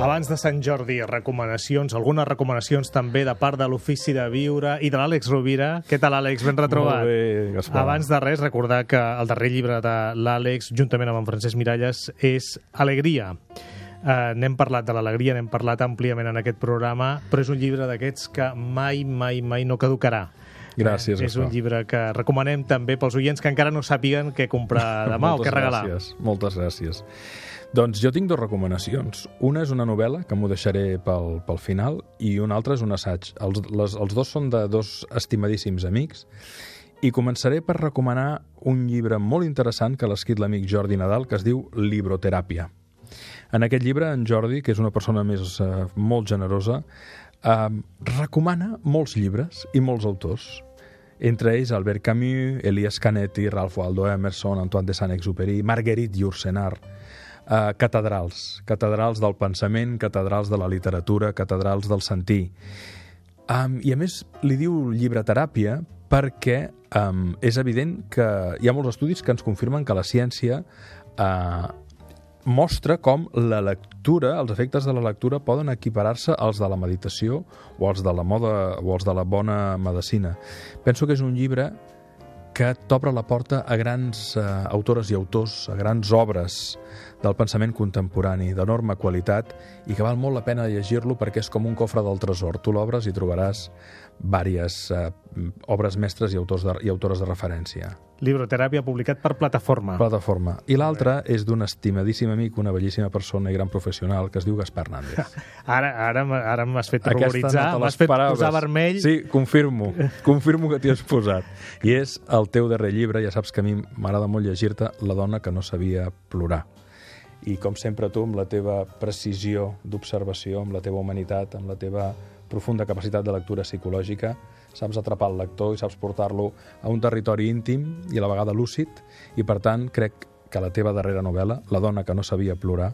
Abans de Sant Jordi, recomanacions, algunes recomanacions també de part de l'Ofici de Viure i de l'Àlex Rovira. Què tal, Àlex? Ben retrobat. Molt bé, Gaspar. Abans de res, recordar que el darrer llibre de l'Àlex, juntament amb en Francesc Miralles, és Alegria. Uh, n'hem parlat de l'alegria, n'hem parlat àmpliament en aquest programa, però és un llibre d'aquests que mai, mai, mai no caducarà. Gràcies, Eh, és un llibre que recomanem també pels oients que encara no sàpiguen què comprar demà o què regalar. Gràcies, moltes gràcies. Doncs jo tinc dues recomanacions. Una és una novel·la, que m'ho deixaré pel, pel final, i una altra és un assaig. Els, les, els dos són de dos estimadíssims amics, i començaré per recomanar un llibre molt interessant que l'ha escrit l'amic Jordi Nadal, que es diu Libroteràpia. En aquest llibre, en Jordi, que és una persona més eh, molt generosa, eh, recomana molts llibres i molts autors. Entre ells Albert Camus, Elias Canetti, Ralph Waldo Emerson, Antoine de Saint-Exupéry, Marguerite Yourcenar, eh, catedrals, catedrals del pensament, catedrals de la literatura, catedrals del sentir. Um, I a més li diu llibreteràpia perquè um, és evident que hi ha molts estudis que ens confirmen que la ciència uh, mostra com la lectura, els efectes de la lectura poden equiparar-se als de la meditació o als de la moda o als de la bona medicina. Penso que és un llibre que t'obre la porta a grans eh, autores i autors, a grans obres del pensament contemporani, d'enorme qualitat, i que val molt la pena llegir-lo perquè és com un cofre del tresor. Tu l'obres i trobaràs diverses eh, obres mestres i, autors de, i autores de referència. Libroteràpia publicat per Plataforma. Plataforma. I l'altra és d'un estimadíssim amic, una bellíssima persona i gran professional, que es diu Gaspar Nández. Ara, ara, ara m'has fet ruboritzar, no m'has fet posar vermell. Sí, confirmo. Confirmo que t'hi has posat. I és el teu darrer llibre, ja saps que a mi m'agrada molt llegir-te, La dona que no sabia plorar. I com sempre tu, amb la teva precisió d'observació, amb la teva humanitat, amb la teva profunda capacitat de lectura psicològica, saps atrapar el lector i saps portar-lo a un territori íntim i a la vegada lúcid, i per tant crec que la teva darrera novel·la, La dona que no sabia plorar,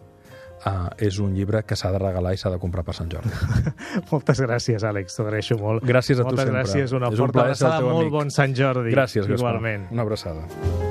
Uh, és un llibre que s'ha de regalar i s'ha de comprar per Sant Jordi. Moltes gràcies, Àlex, t'ho agraeixo molt. Gràcies a tu Moltes sempre. gràcies, una És un forta el abraçada, molt amic. bon Sant Jordi. Gràcies, Gaspar. Igualment. Una abraçada.